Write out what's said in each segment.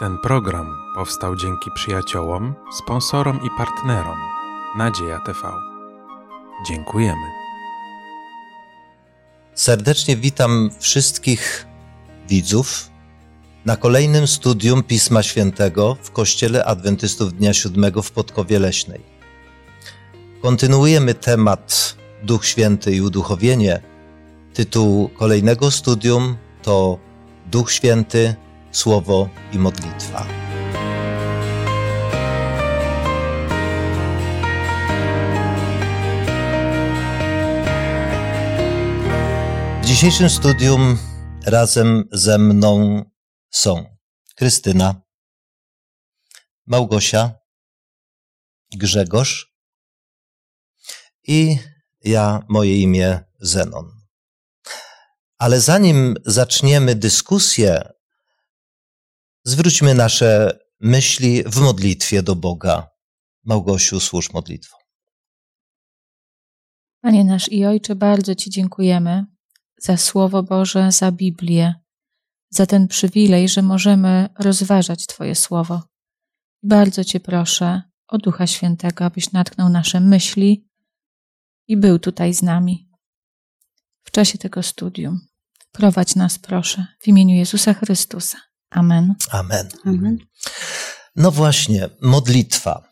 Ten program powstał dzięki przyjaciołom, sponsorom i partnerom Nadzieja TV. Dziękujemy. Serdecznie witam wszystkich widzów na kolejnym studium Pisma Świętego w Kościele Adwentystów Dnia Siódmego w Podkowie Leśnej. Kontynuujemy temat Duch Święty i uduchowienie. Tytuł kolejnego studium to Duch Święty, Słowo i Modlitwa. W dzisiejszym studium razem ze mną są Krystyna, Małgosia, Grzegorz i ja, moje imię Zenon. Ale zanim zaczniemy dyskusję, zwróćmy nasze myśli w modlitwie do Boga. Małgosiu, służ modlitwą. Panie nasz i Ojcze, bardzo Ci dziękujemy za Słowo Boże, za Biblię, za ten przywilej, że możemy rozważać Twoje Słowo. Bardzo Cię proszę o Ducha Świętego, abyś natknął nasze myśli i był tutaj z nami w czasie tego studium. Prowadź nas, proszę, w imieniu Jezusa Chrystusa. Amen. Amen. Amen. No właśnie, modlitwa.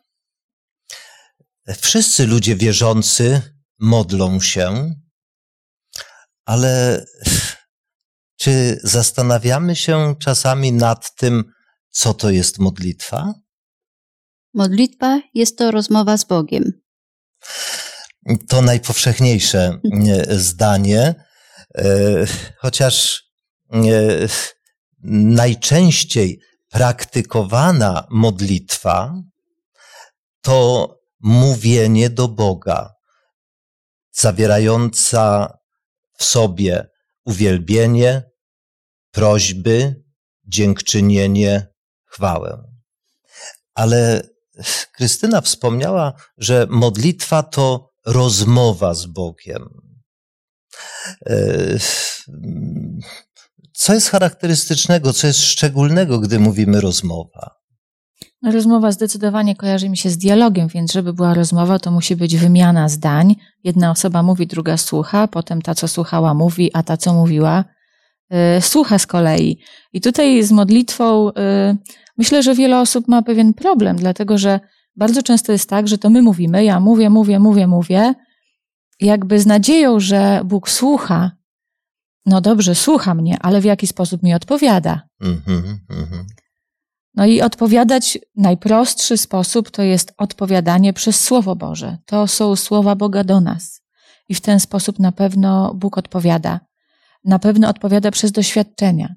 Wszyscy ludzie wierzący modlą się, ale czy zastanawiamy się czasami nad tym, co to jest modlitwa? Modlitwa jest to rozmowa z Bogiem. To najpowszechniejsze e, zdanie, e, chociaż e, najczęściej praktykowana modlitwa to mówienie do Boga, zawierająca w sobie uwielbienie, prośby, dziękczynienie, chwałę. Ale Krystyna wspomniała, że modlitwa to rozmowa z Bogiem. Co jest charakterystycznego, co jest szczególnego, gdy mówimy rozmowa? No, rozmowa zdecydowanie kojarzy mi się z dialogiem, więc żeby była rozmowa, to musi być wymiana zdań. Jedna osoba mówi, druga słucha, potem ta, co słuchała, mówi, a ta, co mówiła, yy, słucha z kolei. I tutaj z modlitwą yy, myślę, że wiele osób ma pewien problem, dlatego że bardzo często jest tak, że to my mówimy, ja mówię, mówię, mówię, mówię, jakby z nadzieją, że Bóg słucha, no dobrze, słucha mnie, ale w jaki sposób mi odpowiada. Mm-hmm, mm-hmm. No i odpowiadać najprostszy sposób to jest odpowiadanie przez Słowo Boże. To są słowa Boga do nas. I w ten sposób na pewno Bóg odpowiada. Na pewno odpowiada przez doświadczenia.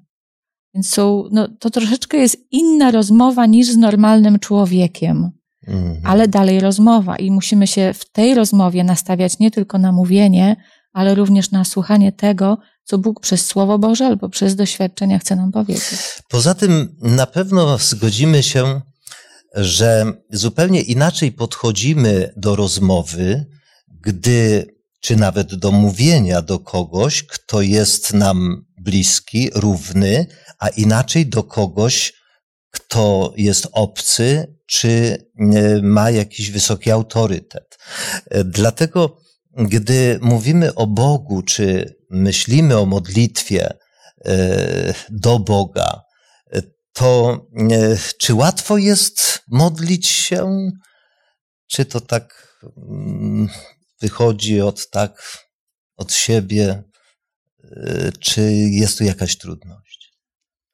Więc są, no, to troszeczkę jest inna rozmowa niż z normalnym człowiekiem. Mm-hmm. Ale dalej rozmowa i musimy się w tej rozmowie nastawiać nie tylko na mówienie, ale również na słuchanie tego, co Bóg przez Słowo Boże albo przez doświadczenia chce nam powiedzieć. Poza tym na pewno zgodzimy się, że zupełnie inaczej podchodzimy do rozmowy, gdy, czy nawet do mówienia do kogoś, kto jest nam bliski, równy, a inaczej do kogoś, kto jest obcy, czy ma jakiś wysoki autorytet. Dlatego, gdy mówimy o Bogu, czy myślimy o modlitwie do Boga, to czy łatwo jest modlić się? Czy to tak wychodzi od tak, od siebie? Czy jest tu jakaś trudność?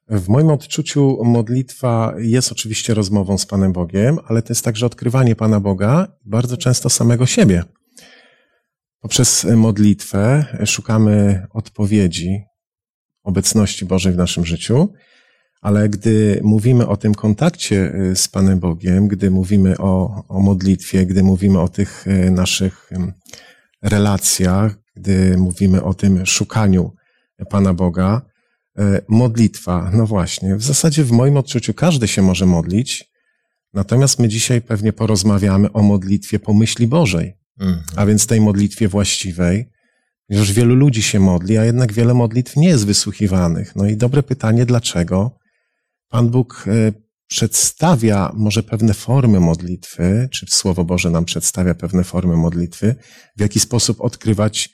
W moim odczuciu modlitwa jest oczywiście rozmową z Panem Bogiem, ale to jest także odkrywanie Pana Boga, bardzo często samego siebie. Poprzez modlitwę szukamy odpowiedzi, obecności Bożej w naszym życiu, ale gdy mówimy o tym kontakcie z Panem Bogiem, gdy mówimy o, o modlitwie, gdy mówimy o tych naszych relacjach, gdy mówimy o tym szukaniu Pana Boga, modlitwa, no właśnie, w zasadzie w moim odczuciu każdy się może modlić, natomiast my dzisiaj pewnie porozmawiamy o modlitwie po myśli Bożej a więc tej modlitwie właściwej. Już wielu ludzi się modli, a jednak wiele modlitw nie jest wysłuchiwanych. No i dobre pytanie, dlaczego? Pan Bóg przedstawia może pewne formy modlitwy, czy Słowo Boże nam przedstawia pewne formy modlitwy, w jaki sposób odkrywać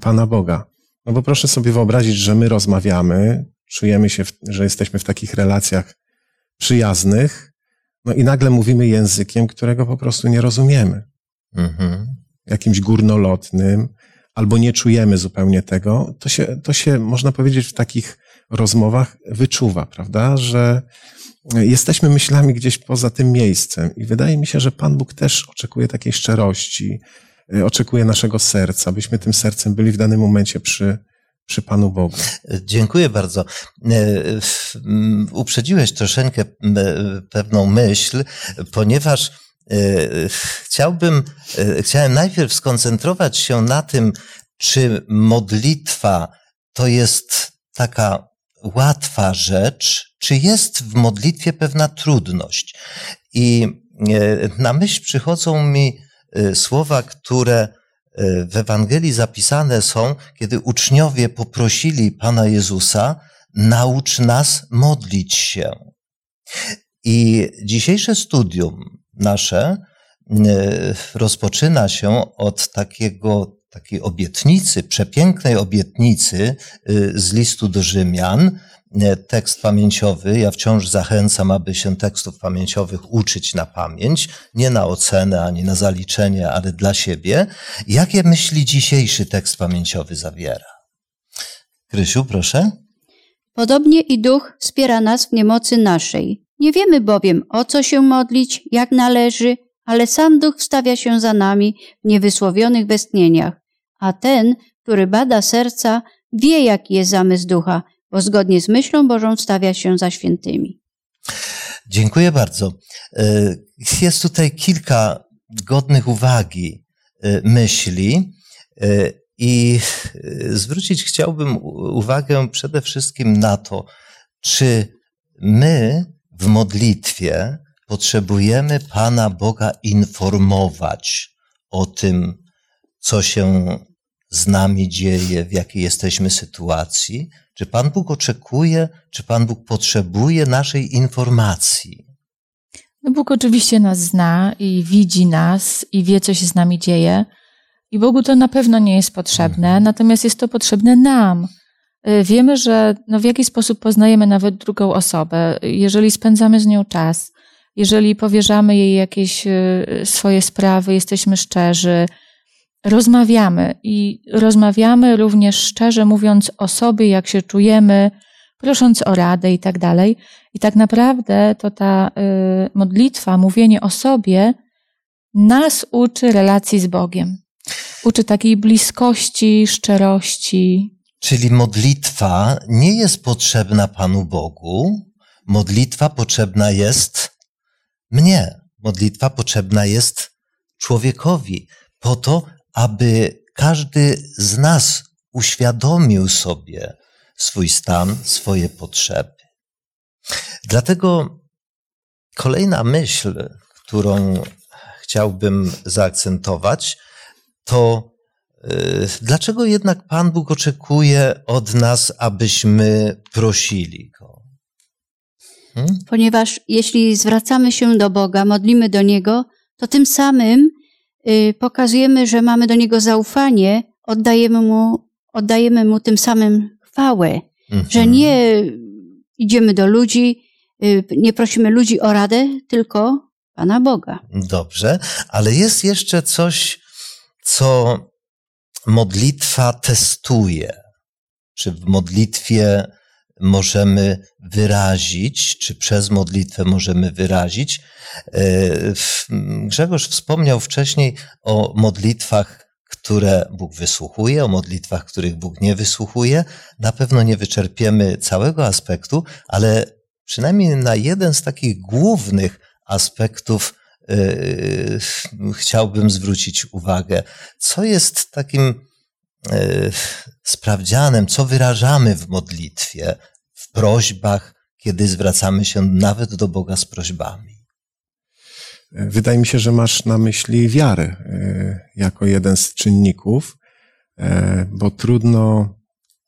Pana Boga. No bo proszę sobie wyobrazić, że my rozmawiamy, czujemy się, że jesteśmy w takich relacjach przyjaznych, no i nagle mówimy językiem, którego po prostu nie rozumiemy. Mhm. Jakimś górnolotnym, albo nie czujemy zupełnie tego, to się, to się, można powiedzieć, w takich rozmowach wyczuwa, prawda? Że jesteśmy myślami gdzieś poza tym miejscem. I wydaje mi się, że Pan Bóg też oczekuje takiej szczerości, y, oczekuje naszego serca, byśmy tym sercem byli w danym momencie przy, przy Panu Bogu. Dziękuję bardzo. E, uprzedziłeś troszeczkę pewną myśl, ponieważ e, chciałbym, e, chciałem najpierw skoncentrować się na tym, czy modlitwa to jest taka łatwa rzecz, czy jest w modlitwie pewna trudność. I na myśl przychodzą mi słowa, które E, w Ewangelii zapisane są, kiedy uczniowie poprosili Pana Jezusa, naucz nas modlić się. I dzisiejsze studium nasze e, rozpoczyna się od takiego, takiej obietnicy, przepięknej obietnicy e, z listu do Rzymian, tekst pamięciowy. Ja wciąż zachęcam, aby się tekstów pamięciowych uczyć na pamięć, nie na ocenę ani na zaliczenie, ale dla siebie. Jakie myśli dzisiejszy tekst pamięciowy zawiera? Krysiu, proszę. Podobnie i duch wspiera nas w niemocy naszej. Nie wiemy bowiem, o co się modlić, jak należy, ale sam duch wstawia się za nami w niewysłowionych westchnieniach, a ten, który bada serca, wie, jaki jest zamysł ducha, bo zgodnie z myślą Bożą stawia się za świętymi. Dziękuję bardzo. E, jest tutaj kilka godnych uwagi e, myśli e, i zwrócić chciałbym uwagę przede wszystkim na to, czy my w modlitwie potrzebujemy Pana Boga informować o tym, co się z nami dzieje, w jakiej jesteśmy sytuacji, czy Pan Bóg oczekuje, czy Pan Bóg potrzebuje naszej informacji? No Bóg oczywiście nas zna i widzi nas i wie, co się z nami dzieje. I Bogu to na pewno nie jest potrzebne, mhm. natomiast jest to potrzebne nam. Y, wiemy, że no w jaki sposób poznajemy nawet drugą osobę, jeżeli spędzamy z nią czas, jeżeli powierzamy jej jakieś y, swoje sprawy, jesteśmy szczerzy, rozmawiamy i rozmawiamy również szczerze, mówiąc o sobie, jak się czujemy, prosząc o radę i tak dalej. I tak naprawdę to ta y, modlitwa, mówienie o sobie, nas uczy relacji z Bogiem. Uczy takiej bliskości, szczerości. Czyli modlitwa nie jest potrzebna Panu Bogu, modlitwa potrzebna jest mnie. Modlitwa potrzebna jest człowiekowi po to, aby każdy z nas uświadomił sobie swój stan, swoje potrzeby. Dlatego kolejna myśl, którą chciałbym zaakcentować, to dlaczego jednak Pan Bóg oczekuje od nas, abyśmy prosili Go? Hmm? Ponieważ jeśli zwracamy się do Boga, modlimy do Niego, to tym samym Y, pokazujemy, że mamy do Niego zaufanie, oddajemy Mu, oddajemy mu tym samym chwałę, mhm. że nie idziemy do ludzi, y, nie prosimy ludzi o radę, tylko Pana Boga. Dobrze, ale jest jeszcze coś, co modlitwa testuje. Czy w modlitwie możemy wyrazić, czy przez modlitwę możemy wyrazić. E, Grzegorz wspomniał wcześniej o modlitwach, które Bóg wysłuchuje, o modlitwach, których Bóg nie wysłuchuje. Na pewno nie wyczerpiemy całego aspektu, ale przynajmniej na jeden z takich głównych aspektów chciałbym zwrócić uwagę. Co jest takim yy, sprawdzianem, co wyrażamy w modlitwie, w prośbach, kiedy zwracamy się nawet do Boga z prośbami. Wydaje mi się, że masz na myśli wiarę jako jeden z czynników, bo trudno,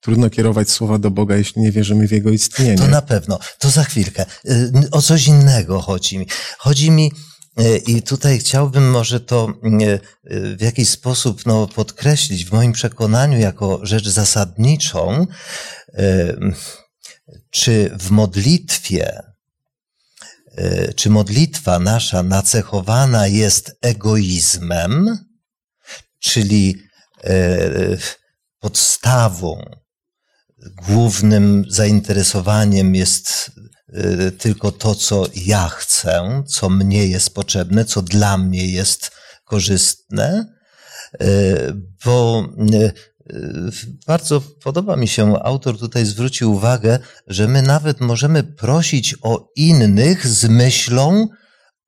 trudno kierować słowa do Boga, jeśli nie wierzymy w Jego istnienie. To na pewno. To za chwilkę. Y, o coś innego chodzi mi. Chodzi mi, y, i tutaj chciałbym może to y, w jakiś sposób no, podkreślić w moim przekonaniu jako rzecz zasadniczą, czy w modlitwie, czy modlitwa nasza nacechowana jest egoizmem, czyli podstawą, głównym zainteresowaniem jest y, tylko to, co ja chcę, co mnie jest potrzebne, co dla mnie jest korzystne, y, bo y, bardzo podoba mi się, autor tutaj zwrócił uwagę, że my nawet możemy prosić o innych z myślą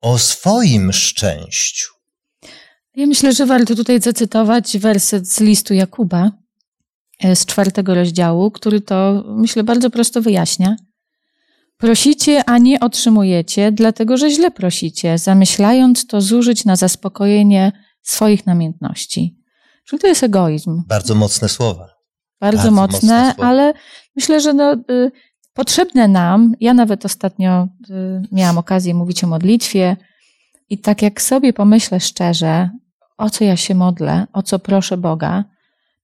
o swoim szczęściu. Ja myślę, że warto tutaj zacytować werset z listu Jakuba, z czwartego rozdziału, który to, myślę, bardzo prosto wyjaśnia. Prosicie, a nie otrzymujecie, dlatego że źle prosicie, zamyślając to zużyć na zaspokojenie swoich namiętności. Czyli to jest egoizm. Bardzo mocne słowa. Bardzo, bardzo mocne, mocne ale myślę, że no, y, potrzebne nam, ja nawet ostatnio y, miałam okazję mówić o modlitwie i tak jak sobie pomyślę szczerze, o co ja się modlę, o co proszę Boga,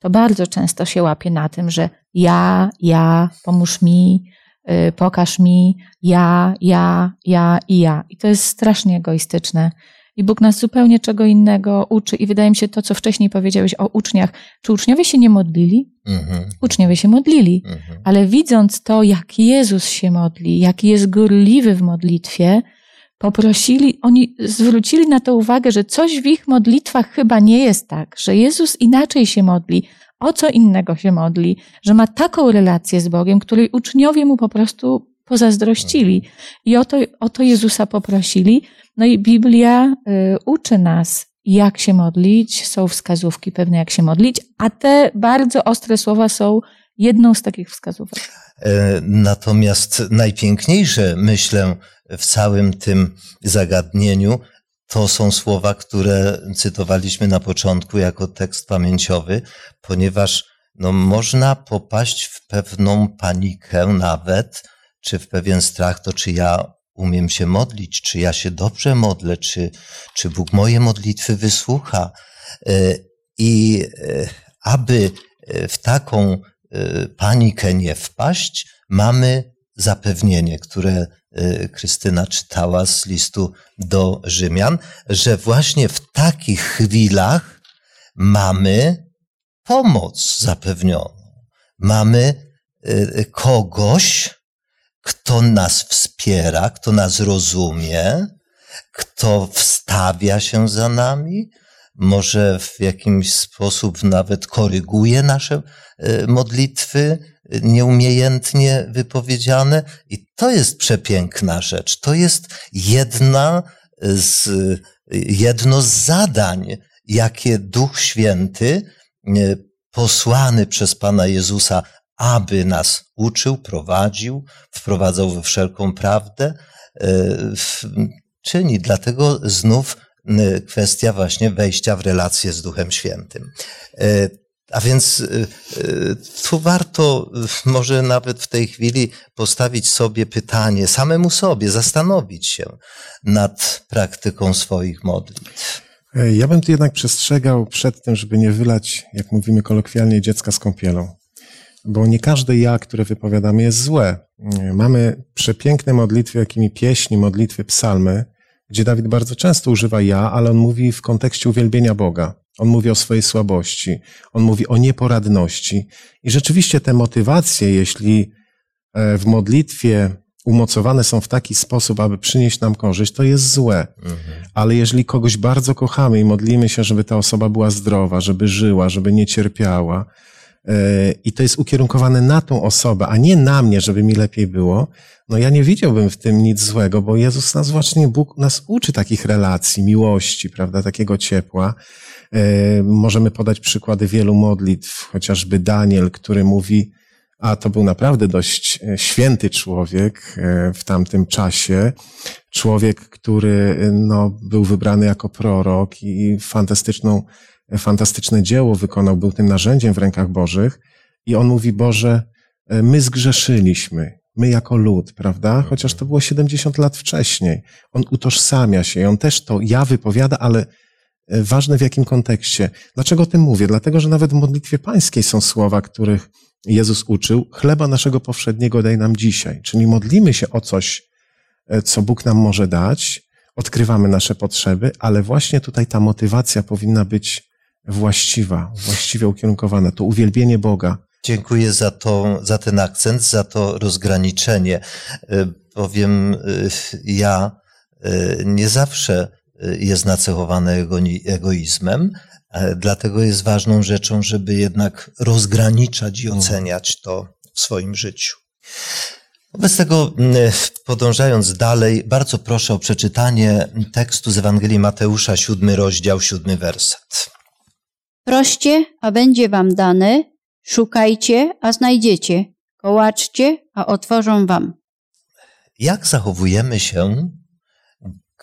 to bardzo często się łapie na tym, że ja, ja, pomóż mi, yy, pokaż mi, ja, ja, ja i ja. I to jest strasznie egoistyczne. I Bóg nas zupełnie czego innego uczy. I wydaje mi się to, co wcześniej powiedziałeś o uczniach. Czy uczniowie się nie modlili? Mhm. Uczniowie się modlili. Mhm. Ale widząc to, jak Jezus się modli, jaki jest gorliwy w modlitwie, poprosili, oni zwrócili na to uwagę, że coś w ich modlitwach chyba nie jest tak, że Jezus inaczej się modli, o co innego się modli, że ma taką relację z Bogiem, której uczniowie mu po prostu pozazdrościli. I o to, o to Jezusa poprosili. No i Biblia y, uczy nas, jak się modlić, są wskazówki pewne, jak się modlić, a te bardzo ostre słowa są jedną z takich wskazówek. E, natomiast najpiękniejsze, myślę, w całym tym zagadnieniu, to są słowa, które cytowaliśmy na początku jako tekst pamięciowy, ponieważ no, można popaść w pewną panikę nawet, czy w pewien strach, to czy ja umiem się modlić, czy ja się dobrze modlę, czy, czy Bóg moje modlitwy wysłucha. E, I e, aby w taką panikę nie wpaść, mamy zapewnienie, które y, Krystyna czytała z listu do Rzymian, że właśnie w takich chwilach mamy pomoc zapewnioną. Mamy y, kogoś, kto nas wspiera, kto nas rozumie, kto wstawia się za nami, może w jakimś sposób nawet koryguje nasze y, modlitwy, nieumiejętnie wypowiedziane. I to jest przepiękna rzecz. To jest jedna z, jedno z zadań, jakie Duch Święty, e, posłany przez Pana Jezusa, aby nas uczył, prowadził, wprowadzał we wszelką prawdę, e, czyni. Dlatego znów kwestia właśnie wejścia w relację z Duchem Świętym. E, a więc y, y, tu warto y, może nawet w tej chwili postawić sobie pytanie, samemu sobie, zastanowić się nad praktyką swoich modlitw. E, ja bym tu jednak przestrzegał przed tym, żeby nie wylać, jak mówimy kolokwialnie, dziecka z kąpielą. Bo nie każde ja, które wypowiadamy, jest złe. Mamy przepiękne modlitwy, jakimi pieśni, modlitwy, psalmy, gdzie Dawid bardzo często używa ja, ale on mówi w kontekście uwielbienia Boga. On mówi o swojej słabości, on mówi o nieporadności. I rzeczywiście te motywacje, jeśli e, w modlitwie umocowane są w taki sposób, aby przynieść nam korzyść, to jest złe. Mhm. Ale jeżeli kogoś bardzo kochamy i modlimy się, żeby ta osoba była zdrowa, żeby żyła, żeby nie cierpiała, i to jest ukierunkowane na tą osobę, a nie na mnie, żeby mi lepiej było, no ja nie widziałbym w tym nic złego, bo Jezus nas właśnie, Bóg nas uczy takich relacji, miłości, prawda, takiego ciepła. E, możemy podać przykłady wielu modlitw, chociażby Daniel, który mówi, a to był naprawdę dość e, święty człowiek e, w tamtym czasie. Człowiek, który no, był wybrany jako prorok i fantastyczną, fantastyczne dzieło wykonał, był tym narzędziem w rękach Bożych. I on mówi, Boże, e, my zgrzeszyliśmy, my jako lud, prawda? Chociaż to było 70 lat wcześniej. On utożsamia się i on też to ja wypowiada, ale e, ważne w jakim kontekście. Dlaczego o tym mówię? Dlatego, że nawet w modlitwie pańskiej są słowa, których Jezus uczył. Chleba naszego powszedniego daj nam dzisiaj. Czyli modlimy się o coś, e, co Bóg nam może dać, odkrywamy nasze potrzeby, ale właśnie tutaj ta motywacja powinna być właściwa, właściwie ukierunkowana. To uwielbienie Boga. Dziękuję za, to, za ten akcent, za to rozgraniczenie. E, Powiem, e, ja nie zawsze jest nacechowane egoizmem, dlatego jest ważną rzeczą, żeby jednak rozgraniczać i Mhm. oceniać to w swoim życiu. Wobec tego, podążając dalej, bardzo proszę o przeczytanie tekstu z Ewangelii Mateusza, siódmy rozdział, siódmy werset. Proście, a będzie wam dane, szukajcie, a znajdziecie, kołaczcie, a otworzą wam. Jak zachowujemy się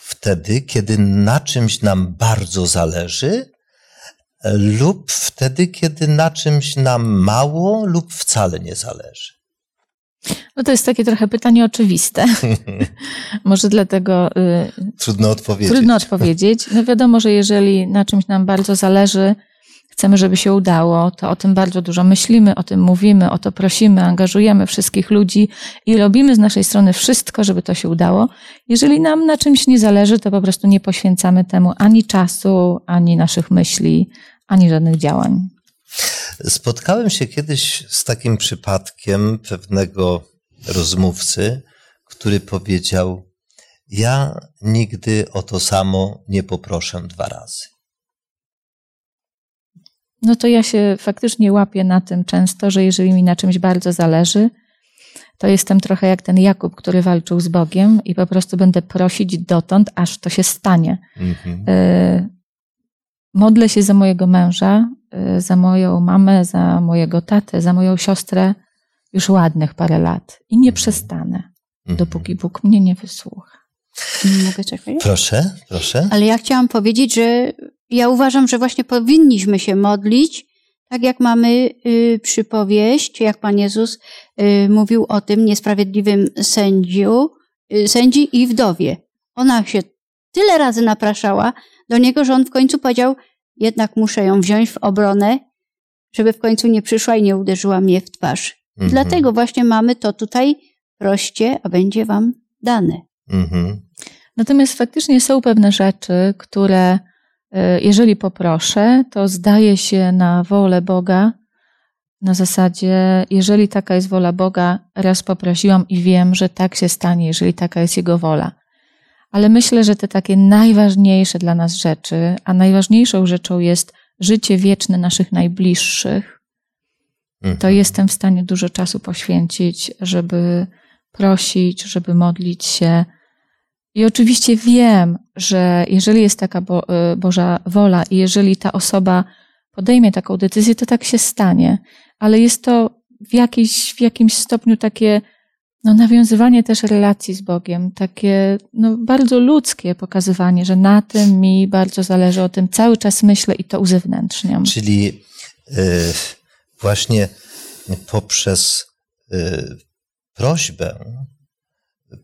wtedy, kiedy na czymś nam bardzo zależy, lub wtedy, kiedy na czymś nam mało lub wcale nie zależy? No to jest takie trochę pytanie oczywiste. Może dlatego y, Trudno odpowiedzieć. trudno odpowiedzieć. No wiadomo, że jeżeli na czymś nam bardzo zależy, chcemy, żeby się udało, to o tym bardzo dużo myślimy, o tym mówimy, o to prosimy, angażujemy wszystkich ludzi i robimy z naszej strony wszystko, żeby to się udało. Jeżeli nam na czymś nie zależy, to po prostu nie poświęcamy temu ani czasu, ani naszych myśli, ani żadnych działań. Spotkałem się kiedyś z takim przypadkiem pewnego rozmówcy, który powiedział: Ja nigdy o to samo nie poproszę dwa razy. No to ja się faktycznie łapię na tym często, że jeżeli mi na czymś bardzo zależy, to jestem trochę jak ten Jakub, który walczył z Bogiem i po prostu będę prosić dotąd, aż to się stanie. Mhm. Y, Modlę się za mojego męża, y, za moją mamę, za mojego tatę, za moją siostrę już ładnych parę lat i nie przestanę, Mhm. dopóki Bóg mnie nie wysłucha. Mogę coś powiedzieć? Proszę, proszę. Ale ja chciałam powiedzieć, że ja uważam, że właśnie powinniśmy się modlić, tak jak mamy y, przypowieść, jak Pan Jezus y, mówił o tym niesprawiedliwym sędziu, y, sędzi i wdowie. Ona się tyle razy napraszała do niego, że on w końcu powiedział, jednak muszę ją wziąć w obronę, żeby w końcu nie przyszła i nie uderzyła mnie w twarz. I Mhm. Dlatego właśnie mamy to tutaj, proście, a będzie wam dane. Mhm. Natomiast faktycznie są pewne rzeczy, które jeżeli poproszę, to zdaje się na wolę Boga. Na zasadzie, jeżeli taka jest wola Boga, raz poprosiłam i wiem, że tak się stanie, jeżeli taka jest Jego wola. Ale myślę, że te takie najważniejsze dla nas rzeczy, a najważniejszą rzeczą jest życie wieczne naszych najbliższych, Mhm. to jestem w stanie dużo czasu poświęcić, żeby prosić, żeby modlić się. I oczywiście wiem, że jeżeli jest taka Bo- y, Boża wola i jeżeli ta osoba podejmie taką decyzję, to tak się stanie. Ale jest to w, jakiejś, w jakimś stopniu takie no, nawiązywanie też relacji z Bogiem, takie no, bardzo ludzkie pokazywanie, że na tym mi bardzo zależy, o tym cały czas myślę i to uzewnętrzniam. Czyli y, właśnie poprzez y, prośbę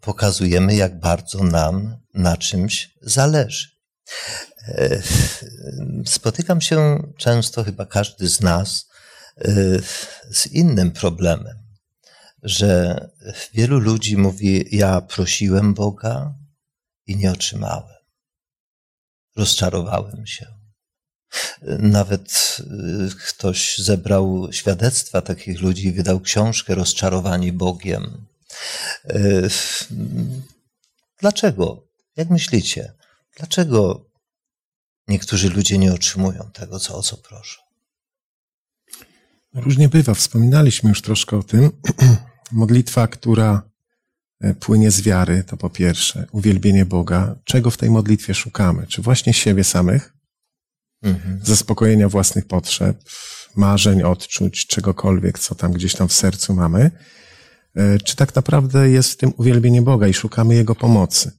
pokazujemy, jak bardzo nam na czymś zależy. Y, Spotykam się często, chyba każdy z nas, y, z innym problemem, że wielu ludzi mówi: Ja prosiłem Boga i nie otrzymałem. Rozczarowałem się. Nawet y, ktoś zebrał świadectwa takich ludzi i wydał książkę Rozczarowani Bogiem. Y, Dlaczego? Jak myślicie? Dlaczego niektórzy ludzie nie otrzymują tego, co, o co proszą? Różnie bywa. Wspominaliśmy już troszkę o tym. Modlitwa, która e, płynie z wiary, to po pierwsze uwielbienie Boga. Czego w tej modlitwie szukamy? Czy właśnie siebie samych, Mhm. zaspokojenia własnych potrzeb, marzeń, odczuć, czegokolwiek, co tam gdzieś tam w sercu mamy? E, Czy tak naprawdę jest w tym uwielbienie Boga i szukamy Jego pomocy?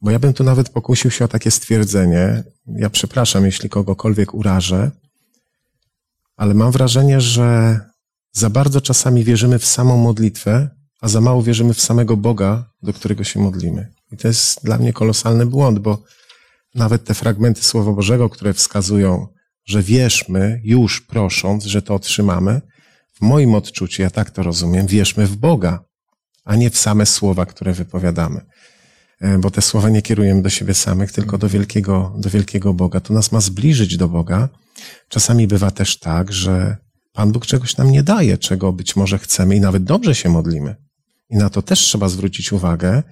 Bo ja bym tu nawet pokusił się o takie stwierdzenie. Ja przepraszam, jeśli kogokolwiek urażę, ale mam wrażenie, że Za bardzo czasami wierzymy w samą modlitwę, a za mało wierzymy w samego Boga, do którego się modlimy. I to jest dla mnie kolosalny błąd, bo nawet te fragmenty Słowa Bożego, które wskazują, że wierzmy już prosząc, że to otrzymamy, w moim odczuciu, ja tak to rozumiem, wierzmy w Boga, a nie w same słowa, które wypowiadamy. E, bo te słowa nie kierujemy do siebie samych, tylko do wielkiego, do wielkiego Boga. To nas ma zbliżyć do Boga. Czasami bywa też tak, że Pan Bóg czegoś nam nie daje, czego być może chcemy i nawet dobrze się modlimy. I na to też trzeba zwrócić uwagę,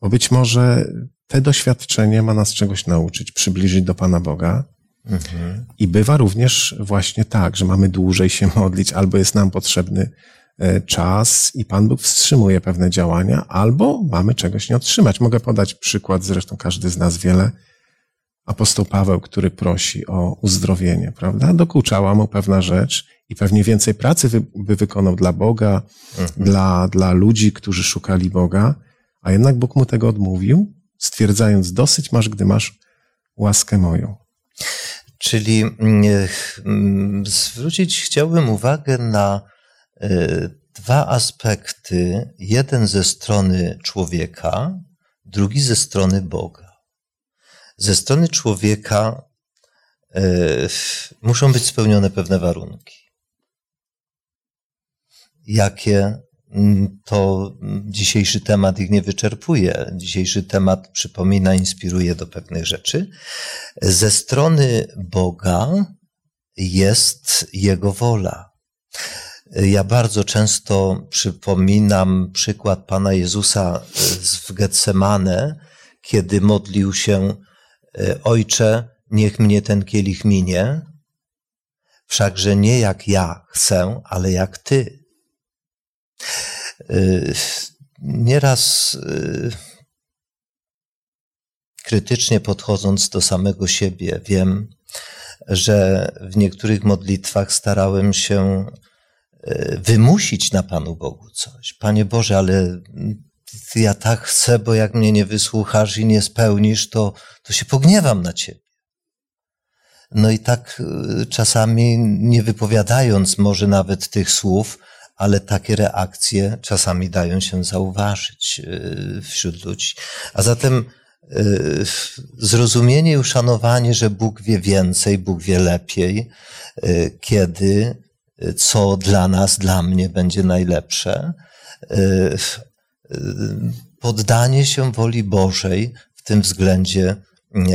bo być może te doświadczenie ma nas czegoś nauczyć, przybliżyć do Pana Boga. Mhm. I bywa również właśnie tak, że mamy dłużej się modlić, albo jest nam potrzebny e, czas i Pan Bóg wstrzymuje pewne działania, albo mamy czegoś nie otrzymać. Mogę podać przykład, zresztą każdy z nas wiele. Apostoł Paweł, który prosi o uzdrowienie, prawda? Dokuczała mu pewna rzecz i pewnie więcej pracy by wykonał dla Boga, mhm. dla, dla ludzi, którzy szukali Boga, a jednak Bóg mu tego odmówił, stwierdzając, dosyć masz, gdy masz łaskę moją. Czyli mm, mm, zwrócić chciałbym uwagę na e, dwa aspekty. Jeden ze strony człowieka, drugi ze strony Boga. Ze strony człowieka e, muszą być spełnione pewne warunki. Jakie to dzisiejszy temat ich nie wyczerpuje. Dzisiejszy temat przypomina, inspiruje do pewnych rzeczy. Ze strony Boga jest Jego wola. Ja bardzo często przypominam przykład Pana Jezusa w Getsemane, kiedy modlił się Ojcze, niech mnie ten kielich minie, wszakże nie jak ja chcę, ale jak Ty. Y, nieraz y, krytycznie podchodząc do samego siebie, wiem, że w niektórych modlitwach starałem się y, wymusić na Panu Bogu coś. Panie Boże, ale ja tak chcę, bo jak mnie nie wysłuchasz i nie spełnisz, to, to się pogniewam na Ciebie. No i tak czasami nie wypowiadając może nawet tych słów, ale takie reakcje czasami dają się zauważyć e, wśród ludzi. A zatem e, zrozumienie i uszanowanie, że Bóg wie więcej, Bóg wie lepiej, e, kiedy, co dla nas, dla mnie będzie najlepsze. Poddanie się woli Bożej w tym względzie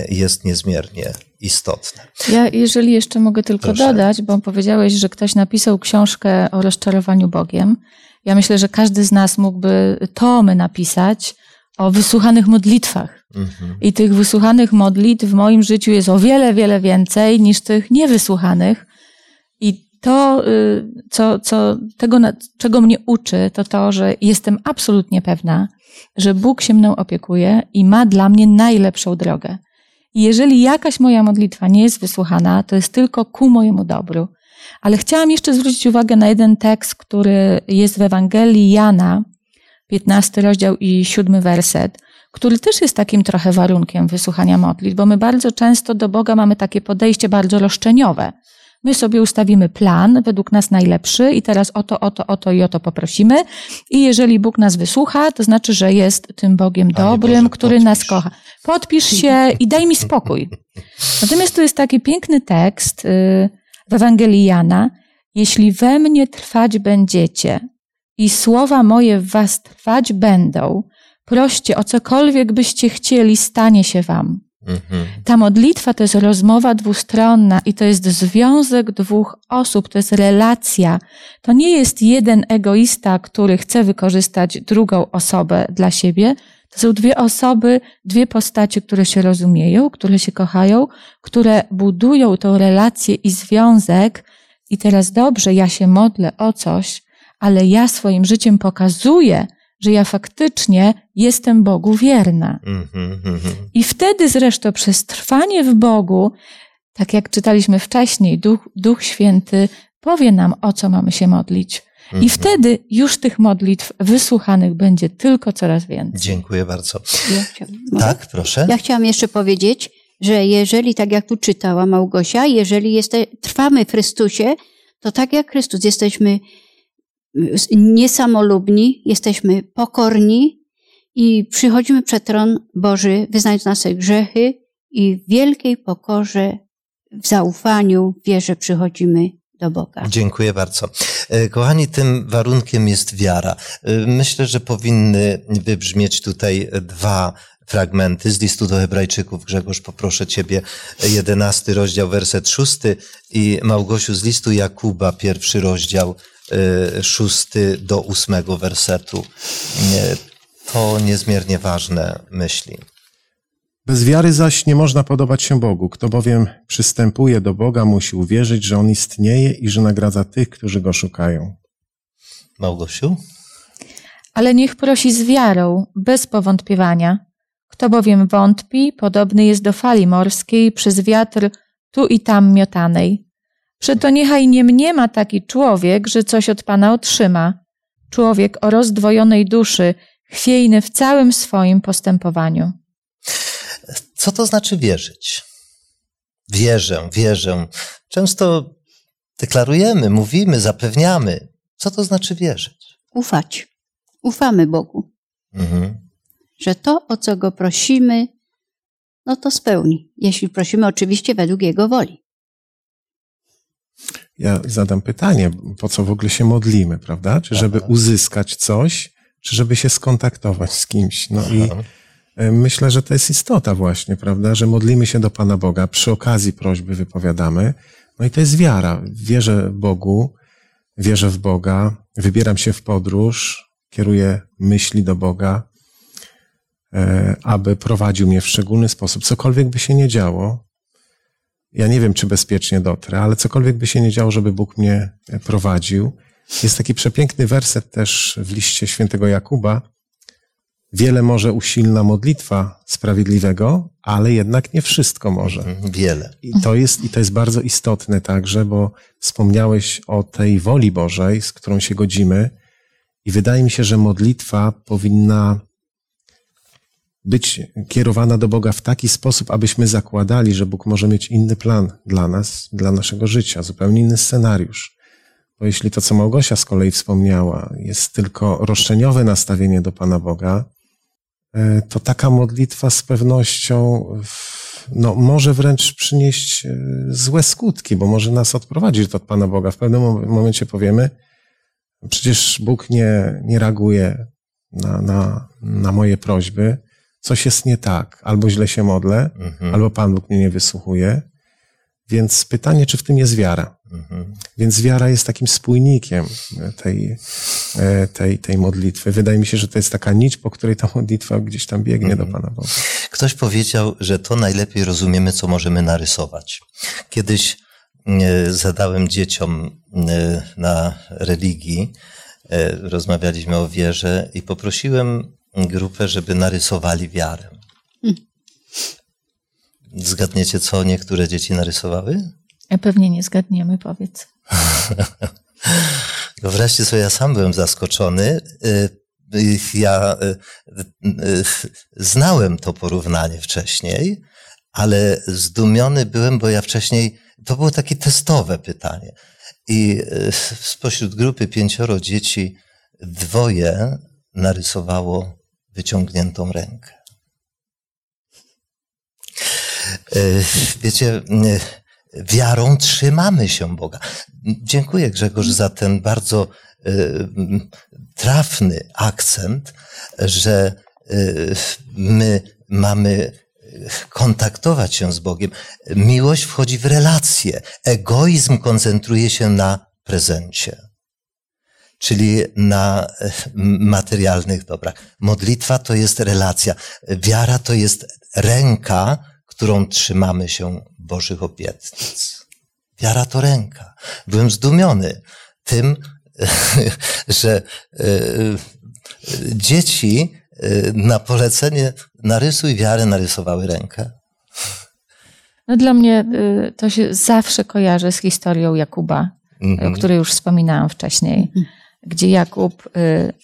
jest niezmiernie istotne. Ja, jeżeli jeszcze mogę tylko Proszę. dodać, bo powiedziałeś, że ktoś napisał książkę o rozczarowaniu Bogiem. Ja myślę, że każdy z nas mógłby tomy napisać o wysłuchanych modlitwach. Mhm. I tych wysłuchanych modlitw w moim życiu jest o wiele, wiele więcej niż tych niewysłuchanych. I to, y, co, co, tego, czego mnie uczy, to to, że jestem absolutnie pewna, że Bóg się mną opiekuje i ma dla mnie najlepszą drogę. I jeżeli jakaś moja modlitwa nie jest wysłuchana, to jest tylko ku mojemu dobru. Ale chciałam jeszcze zwrócić uwagę na jeden tekst, który jest w Ewangelii Jana, 15 rozdział i 7 werset, który też jest takim trochę warunkiem wysłuchania modlitw, bo my bardzo często do Boga mamy takie podejście bardzo roszczeniowe. My sobie ustawimy plan, według nas najlepszy, i teraz o to, o to, o to i o to poprosimy. I jeżeli Bóg nas wysłucha, to znaczy, że jest tym Bogiem Panie dobrym, Boże, który nas kocha. Podpisz się i daj mi spokój. Natomiast tu jest taki piękny tekst y, w Ewangelii Jana. Jeśli we mnie trwać będziecie i słowa moje w was trwać będą, proście o cokolwiek byście chcieli, stanie się wam. Mhm. Ta modlitwa to jest rozmowa dwustronna i to jest związek dwóch osób, to jest relacja. To nie jest jeden egoista, który chce wykorzystać drugą osobę dla siebie. To są dwie osoby, dwie postacie, które się rozumieją, które się kochają, które budują tą relację i związek. I teraz dobrze, ja się modlę o coś, ale ja swoim życiem pokazuję, że ja faktycznie jestem Bogu wierna. Mm-hmm, mm-hmm. I wtedy zresztą przez trwanie w Bogu, tak jak czytaliśmy wcześniej, Duch, Duch Święty powie nam, o co mamy się modlić. Mm-hmm. I mhm. wtedy już tych modlitw wysłuchanych będzie tylko coraz więcej. Dziękuję bardzo. Ja chciałam, tak, proszę. Ja chciałam jeszcze powiedzieć, że jeżeli, tak jak tu czytała Małgosia, jeżeli jeste, trwamy w Chrystusie, to tak jak Chrystus jesteśmy niesamolubni, jesteśmy pokorni i przychodzimy przed tron Boży, wyznając nasze grzechy i w wielkiej pokorze, w zaufaniu, w wierze przychodzimy do Boga. Dziękuję bardzo. E, kochani, tym warunkiem jest wiara. E, myślę, że powinny wybrzmieć tutaj dwa fragmenty z listu do Hebrajczyków. Grzegorz, poproszę Ciebie, jedenasty rozdział, werset szósty i Małgosiu z listu Jakuba, pierwszy rozdział, e, szósty do ósmego wersetu. To niezmiernie ważne myśli. Bez wiary zaś nie można podobać się Bogu. Kto bowiem przystępuje do Boga, musi uwierzyć, że On istnieje i że nagradza tych, którzy Go szukają. Małgosiu? Ale niech prosi z wiarą, bez powątpiewania. Kto bowiem wątpi, podobny jest do fali morskiej przez wiatr tu i tam miotanej. Przeto niechaj nie mniema taki człowiek, że coś od Pana otrzyma. Człowiek o rozdwojonej duszy, chwiejny w całym swoim postępowaniu. Co to znaczy wierzyć? Wierzę, wierzę. Często deklarujemy, mówimy, zapewniamy. Co to znaczy wierzyć? Ufać. Ufamy Bogu. Mhm. Że to, o co Go prosimy, no to spełni. Jeśli prosimy oczywiście według Jego woli. Ja zadam pytanie, po co w ogóle się modlimy, prawda? Czy żeby uzyskać coś, czy żeby się skontaktować z kimś? No i E, myślę, że to jest istota właśnie, prawda, że modlimy się do Pana Boga, przy okazji prośby wypowiadamy. No i to jest wiara. Wierzę Bogu, wierzę w Boga, wybieram się w podróż, kieruję myśli do Boga, e, aby prowadził mnie w szczególny sposób. Cokolwiek by się nie działo, ja nie wiem, czy bezpiecznie dotrę, ale cokolwiek by się nie działo, żeby Bóg mnie prowadził. Jest taki przepiękny werset też w liście świętego Jakuba, Wiele może usilna modlitwa sprawiedliwego, ale jednak nie wszystko może. Mhm, wiele. I to jest, i to jest bardzo istotne także, bo wspomniałeś o tej woli Bożej, z którą się godzimy. I wydaje mi się, że modlitwa powinna być kierowana do Boga w taki sposób, abyśmy zakładali, że Bóg może mieć inny plan dla nas, dla naszego życia, zupełnie inny scenariusz. Bo jeśli to, co Małgosia z kolei wspomniała, jest tylko roszczeniowe nastawienie do Pana Boga, to taka modlitwa z pewnością no, może wręcz przynieść e, złe skutki, bo może nas odprowadzić od Pana Boga. W pewnym momencie powiemy, przecież Bóg nie, nie reaguje na, na, na moje prośby, coś jest nie tak, albo źle się modlę, mhm. albo Pan Bóg mnie nie wysłuchuje. Więc pytanie, czy w tym jest wiara? Mhm. Więc wiara jest takim spójnikiem tej, e, tej, tej modlitwy. Wydaje mi się, że to jest taka nić, po której ta modlitwa gdzieś tam biegnie mhm. do Pana Boga. Ktoś powiedział, że to najlepiej rozumiemy, co możemy narysować. Kiedyś e, zadałem dzieciom e, na religii, rozmawialiśmy o wierze i poprosiłem grupę, żeby narysowali wiarę. Zgadniecie, co niektóre dzieci narysowały? Pewnie nie zgadniemy, powiedz. Wreszcie sobie ja sam byłem zaskoczony. Y, y, ja y, znałem to porównanie wcześniej, ale zdumiony byłem, bo ja wcześniej, to było takie testowe pytanie. I spośród grupy pięcioro dzieci dwoje narysowało wyciągniętą rękę. Wiecie, wiarą trzymamy się Boga. Dziękuję Grzegorz za ten bardzo e, trafny akcent, że my mamy kontaktować się z Bogiem. Miłość wchodzi w relacje. Egoizm koncentruje się na prezencie, czyli na materialnych dobrach. Modlitwa to jest relacja. Wiara to jest ręka, którą trzymamy się Bożych obietnic. Wiara to ręka. Byłem zdumiony tym, że e, dzieci e, na polecenie narysuj wiarę narysowały rękę. No dla mnie e, to się zawsze kojarzy z historią Jakuba, mm-hmm. o której już wspominałam wcześniej, mm-hmm. gdzie Jakub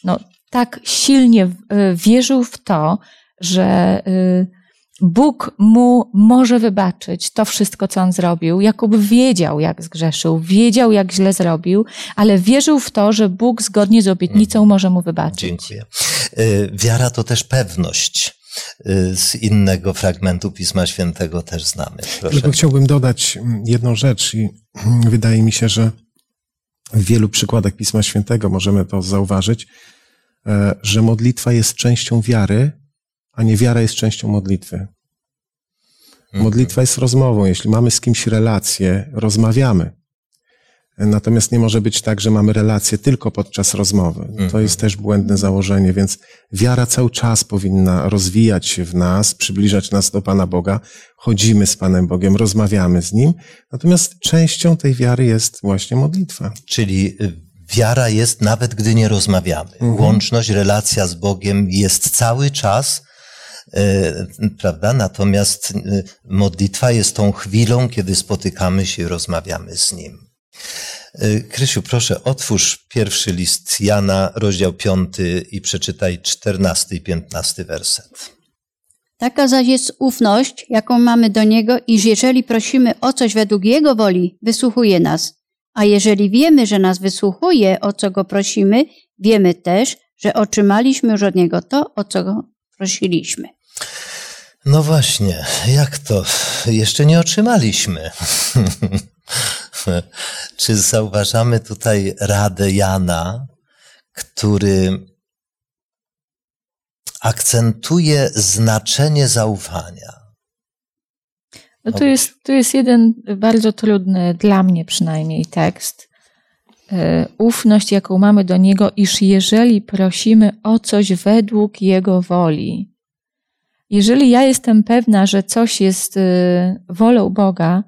no, tak silnie wierzył w to, że Bóg mu może wybaczyć to wszystko, co on zrobił. Jakub wiedział, jak zgrzeszył, wiedział, jak źle zrobił, ale wierzył w to, że Bóg zgodnie z obietnicą Mhm. może mu wybaczyć. Dziękuję. Y, Wiara to też pewność. Y, Z innego fragmentu Pisma Świętego też znamy. Proszę. Tylko chciałbym dodać mm, jedną rzecz i mm, wydaje mi się, że w wielu przykładach Pisma Świętego możemy to zauważyć, e, że modlitwa jest częścią wiary, a nie wiara jest częścią modlitwy. Mhm. Modlitwa jest rozmową. Jeśli mamy z kimś relację, rozmawiamy. Natomiast nie może być tak, że mamy relację tylko podczas rozmowy. To Mhm. jest też błędne założenie, więc wiara cały czas powinna rozwijać się w nas, przybliżać nas do Pana Boga. Chodzimy z Panem Bogiem, rozmawiamy z Nim. Natomiast częścią tej wiary jest właśnie modlitwa. Czyli y, wiara jest nawet gdy nie rozmawiamy. Mhm. Łączność, relacja z Bogiem jest cały czas, prawda? Natomiast y, modlitwa jest tą chwilą, kiedy spotykamy się i rozmawiamy z Nim. Y, Krysiu, proszę, otwórz pierwszy list Jana, rozdział 5 i przeczytaj 14 i 15 werset. Taka zaś jest ufność, jaką mamy do Niego, iż jeżeli prosimy o coś według Jego woli, wysłuchuje nas. A jeżeli wiemy, że nas wysłuchuje, o co Go prosimy, wiemy też, że otrzymaliśmy już od Niego to, o co Go prosiliśmy. No właśnie, jak to? Jeszcze nie otrzymaliśmy. Czy zauważamy tutaj radę Jana, który akcentuje znaczenie zaufania? No tu jest, tu jest jeden bardzo trudny, dla mnie przynajmniej, tekst. E, Ufność, jaką mamy do Niego, iż jeżeli prosimy o coś według Jego woli, jeżeli ja jestem pewna, że coś jest e, wolą Boga,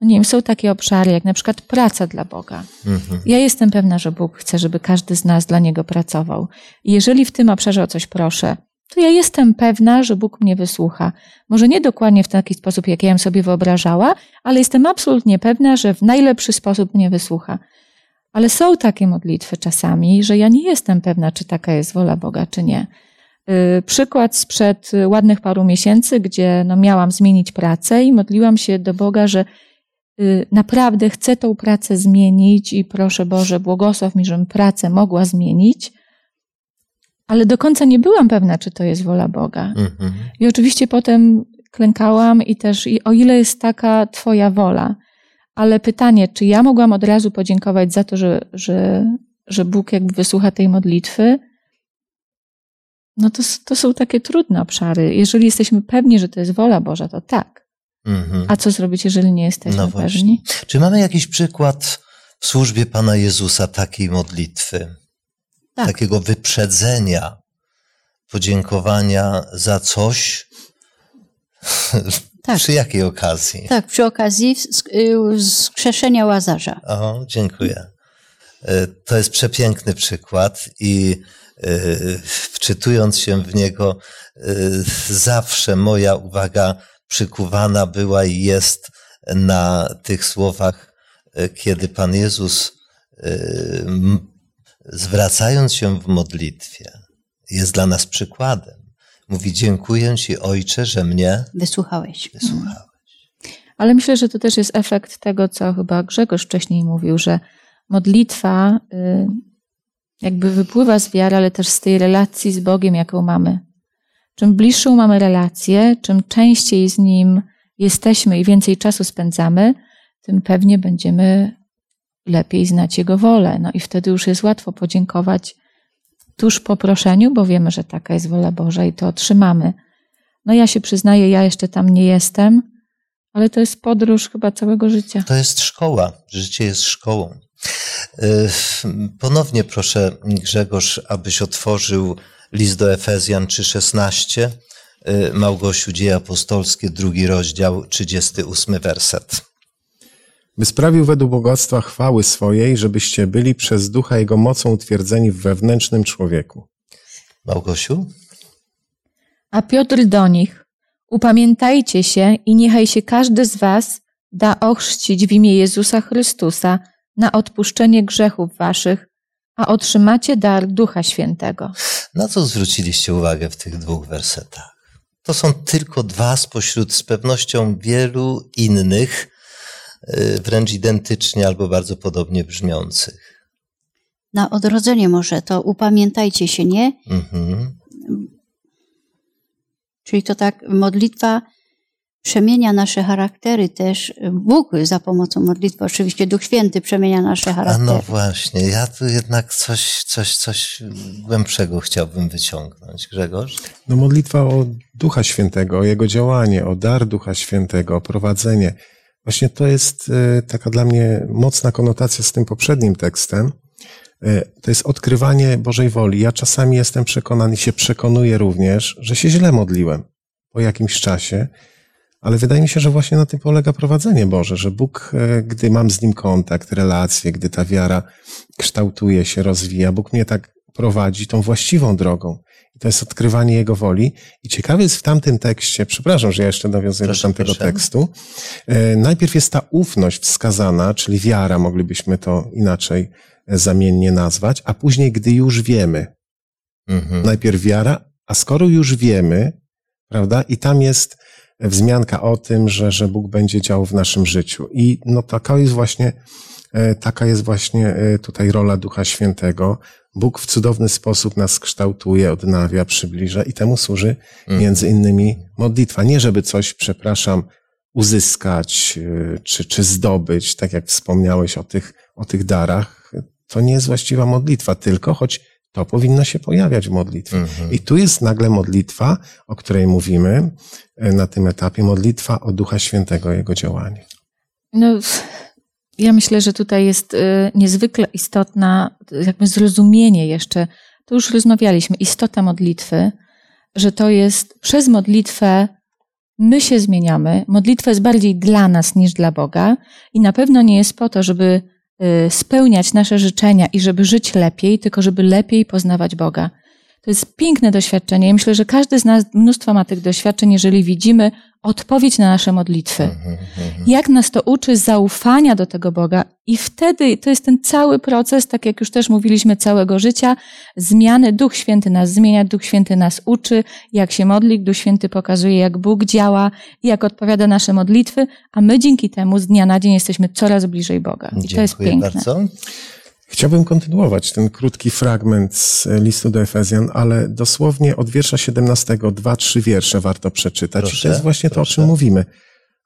no nie wiem, są takie obszary, jak na przykład praca dla Boga. Mhm. Ja jestem pewna, że Bóg chce, żeby każdy z nas dla Niego pracował. I jeżeli w tym obszarze o coś proszę, to ja jestem pewna, że Bóg mnie wysłucha. Może nie dokładnie w taki sposób, jak ja bym sobie wyobrażała, ale jestem absolutnie pewna, że w najlepszy sposób mnie wysłucha. Ale są takie modlitwy czasami, że ja nie jestem pewna, czy taka jest wola Boga, czy nie. Yy, Przykład sprzed y, ładnych paru miesięcy, gdzie no miałam zmienić pracę i modliłam się do Boga, że y, naprawdę chcę tą pracę zmienić i proszę Boże, błogosław mi, żebym pracę mogła zmienić, ale do końca nie byłam pewna, czy to jest wola Boga. Mhm. I oczywiście potem klękałam i też, i o ile jest taka Twoja wola. Ale pytanie, czy ja mogłam od razu podziękować za to, że, że, że Bóg jakby wysłucha tej modlitwy? No to, to są takie trudne obszary. Jeżeli jesteśmy pewni, że to jest wola Boża, to tak. Mhm. A co zrobić, jeżeli nie jesteśmy No pewni? Czy mamy jakiś przykład w służbie Pana Jezusa takiej modlitwy? Tak. Takiego wyprzedzenia, podziękowania za coś? Tak. Przy jakiej okazji? Tak, przy okazji y, wskrzeszenia Łazarza. O, dziękuję. E, To jest przepiękny przykład i wczytując się w niego, e, zawsze moja uwaga przykuwana była i jest na tych słowach, e, kiedy Pan Jezus, m- zwracając się w modlitwie, jest dla nas przykładem. Mówi: Dziękuję Ci, Ojcze, że mnie Wysłuchałeś. wysłuchałeś. Ale myślę, że to też jest efekt tego, co chyba Grzegorz wcześniej mówił, że modlitwa y, jakby wypływa z wiary, ale też z tej relacji z Bogiem, jaką mamy. Czym bliższą mamy relację, czym częściej z Nim jesteśmy i więcej czasu spędzamy, tym pewnie będziemy lepiej znać Jego wolę. No i wtedy już jest łatwo podziękować tuż po proszeniu, bo wiemy, że taka jest wola Boża i to otrzymamy. No ja się przyznaję, ja jeszcze tam nie jestem, ale to jest podróż chyba całego życia. To jest szkoła. Życie jest szkołą. Y, Ponownie proszę Grzegorz, abyś otworzył list do Efezjan 3,16. Y, Małgosiu, Dzieje Apostolskie, drugi rozdział, 38 werset. by sprawił według bogactwa chwały swojej, żebyście byli przez ducha Jego mocą utwierdzeni w wewnętrznym człowieku. Małgosiu? A Piotr do nich: Upamiętajcie się i niechaj się każdy z was da ochrzcić w imię Jezusa Chrystusa na odpuszczenie grzechów waszych, a otrzymacie dar Ducha Świętego. Na co zwróciliście uwagę w tych dwóch wersetach? To są tylko dwa spośród z pewnością wielu innych, y, wręcz identycznie albo bardzo podobnie brzmiących. Na odrodzenie może to upamiętajcie się, nie? Mhm. Czyli to tak modlitwa przemienia nasze charaktery też. Bóg za pomocą modlitwy, oczywiście Duch Święty przemienia nasze charaktery. A no właśnie, ja tu jednak coś, coś, coś głębszego chciałbym wyciągnąć. Grzegorz? No modlitwa o Ducha Świętego, o Jego działanie, o dar Ducha Świętego, o prowadzenie. Właśnie to jest e, taka dla mnie mocna konotacja z tym poprzednim tekstem. E, to jest odkrywanie Bożej woli. Ja czasami jestem przekonany, się przekonuję również, że się źle modliłem po jakimś czasie ale wydaje mi się, że właśnie na tym polega prowadzenie Boże, że Bóg, e, gdy mam z Nim kontakt, relacje, gdy ta wiara kształtuje się, rozwija, Bóg mnie tak prowadzi tą właściwą drogą. I to jest odkrywanie Jego woli. I ciekawe jest w tamtym tekście, przepraszam, że ja jeszcze nawiązuję proszę, do tamtego proszę. tekstu, e, najpierw jest ta ufność wskazana, czyli wiara, moglibyśmy to inaczej e, zamiennie nazwać, a później, gdy już wiemy. Mhm. Najpierw wiara, a skoro już wiemy, prawda, i tam jest wzmianka o tym, że, że Bóg będzie działał w naszym życiu. I no taka jest właśnie, e, taka jest właśnie e, tutaj rola Ducha Świętego. Bóg w cudowny sposób nas kształtuje, odnawia, przybliża i temu służy mhm. między innymi modlitwa. Nie żeby coś, przepraszam, uzyskać e, czy, czy zdobyć, tak jak wspomniałeś o tych, o tych darach. To nie jest właściwa modlitwa, tylko choć to powinno się pojawiać w modlitwie. Mhm. I tu jest nagle modlitwa, o której mówimy e, na tym etapie, modlitwa o Ducha Świętego, Jego działanie. No, ja myślę, że tutaj jest e, niezwykle istotna, jakby zrozumienie jeszcze, to już rozmawialiśmy, istota modlitwy, że to jest przez modlitwę my się zmieniamy. Modlitwa jest bardziej dla nas niż dla Boga i na pewno nie jest po to, żeby spełniać nasze życzenia i żeby żyć lepiej, tylko żeby lepiej poznawać Boga. To jest piękne doświadczenie. myślę, że każdy z nas mnóstwo ma tych doświadczeń, jeżeli widzimy odpowiedź na nasze modlitwy. Mhm, mhm. Jak nas to uczy zaufania do tego Boga i wtedy to jest ten cały proces, tak jak już też mówiliśmy, całego życia, zmiany. Duch Święty nas zmienia, Duch Święty nas uczy, jak się modlić, Duch Święty pokazuje, jak Bóg działa, jak odpowiada nasze modlitwy, a my dzięki temu z dnia na dzień jesteśmy coraz bliżej Boga. I Dziękuję to jest piękne. Bardzo. Chciałbym kontynuować ten krótki fragment z listu do Efezjan, ale dosłownie od wiersza 17, dwa, trzy wiersze warto przeczytać. Proszę, I to jest właśnie proszę. to, o czym mówimy.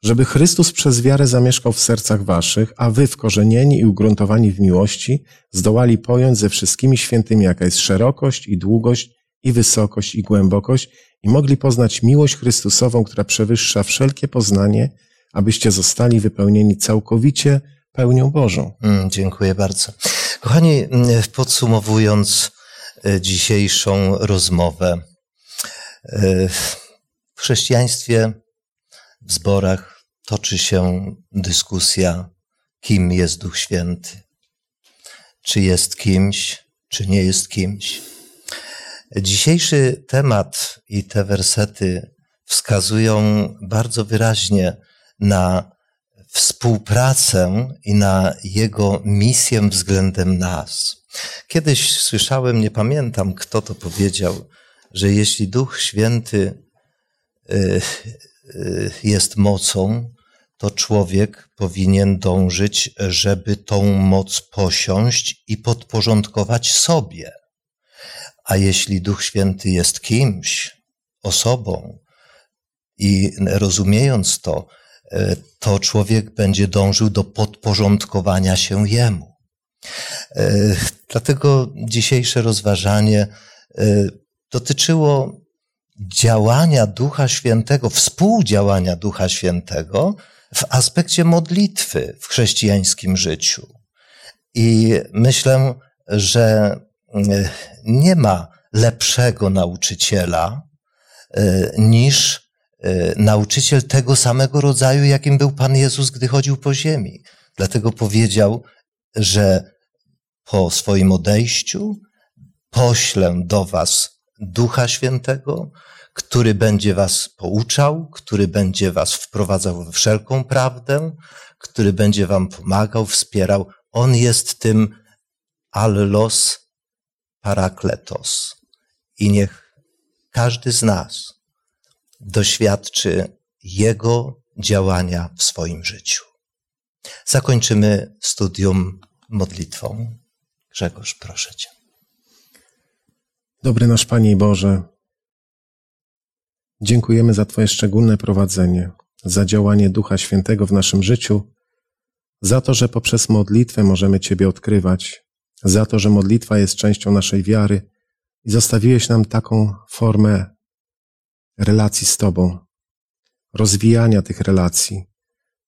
Żeby Chrystus przez wiarę zamieszkał w sercach waszych, a wy wkorzenieni i ugruntowani w miłości zdołali pojąć ze wszystkimi świętymi, jaka jest szerokość i długość i wysokość i głębokość i mogli poznać miłość Chrystusową, która przewyższa wszelkie poznanie, abyście zostali wypełnieni całkowicie pełnią Bożą. Mm, dziękuję bardzo. Kochani, podsumowując e, dzisiejszą rozmowę, e, w chrześcijaństwie, w zborach toczy się dyskusja, kim jest Duch Święty. Czy jest kimś, czy nie jest kimś. Dzisiejszy temat i te wersety wskazują bardzo wyraźnie na współpracę i na Jego misję względem nas. Kiedyś słyszałem, nie pamiętam kto to powiedział, że jeśli Duch Święty y, y, jest mocą, to człowiek powinien dążyć, żeby tą moc posiąść i podporządkować sobie. A jeśli Duch Święty jest kimś, osobą, i rozumiejąc to, to człowiek będzie dążył do podporządkowania się jemu. E, dlatego dzisiejsze rozważanie e, dotyczyło działania Ducha Świętego, współdziałania Ducha Świętego w aspekcie modlitwy w chrześcijańskim życiu. I myślę, że nie ma lepszego nauczyciela niż E, nauczyciel tego samego rodzaju, jakim był Pan Jezus, gdy chodził po ziemi. Dlatego powiedział, że po swoim odejściu poślę do Was Ducha Świętego, który będzie Was pouczał, który będzie Was wprowadzał w wszelką prawdę, który będzie Wam pomagał, wspierał. On jest tym allos parakletos. I niech każdy z nas doświadczy Jego działania w swoim życiu. Zakończymy studium modlitwą. Grzegorz, proszę Cię. Dobry nasz Panie Boże, dziękujemy za Twoje szczególne prowadzenie, za działanie Ducha Świętego w naszym życiu, za to, że poprzez modlitwę możemy Ciebie odkrywać, za to, że modlitwa jest częścią naszej wiary i zostawiłeś nam taką formę relacji z Tobą, rozwijania tych relacji.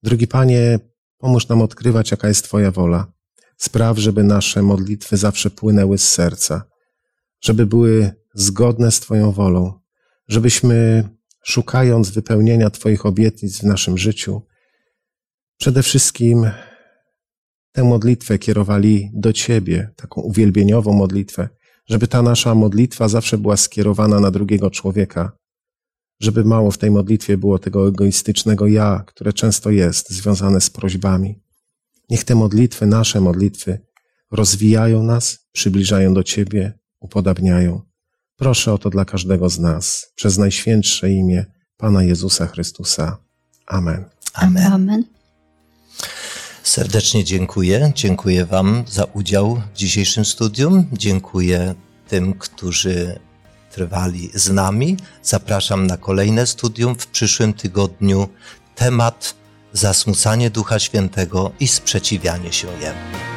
Drogi Panie, pomóż nam odkrywać, jaka jest Twoja wola. Spraw, żeby nasze modlitwy zawsze płynęły z serca, żeby były zgodne z Twoją wolą, żebyśmy szukając wypełnienia Twoich obietnic w naszym życiu, przede wszystkim tę modlitwę kierowali do Ciebie, taką uwielbieniową modlitwę, żeby ta nasza modlitwa zawsze była skierowana na drugiego człowieka, żeby mało w tej modlitwie było tego egoistycznego ja, które często jest związane z prośbami. Niech te modlitwy, nasze modlitwy, rozwijają nas, przybliżają do Ciebie, upodabniają. Proszę o to dla każdego z nas, przez najświętsze imię Pana Jezusa Chrystusa. Amen. Amen. Amen. Serdecznie dziękuję. Dziękuję Wam za udział w dzisiejszym studium. Dziękuję tym, którzy trwali z nami. Zapraszam na kolejne studium w przyszłym tygodniu. Temat zasmucanie Ducha Świętego i sprzeciwianie się Jemu.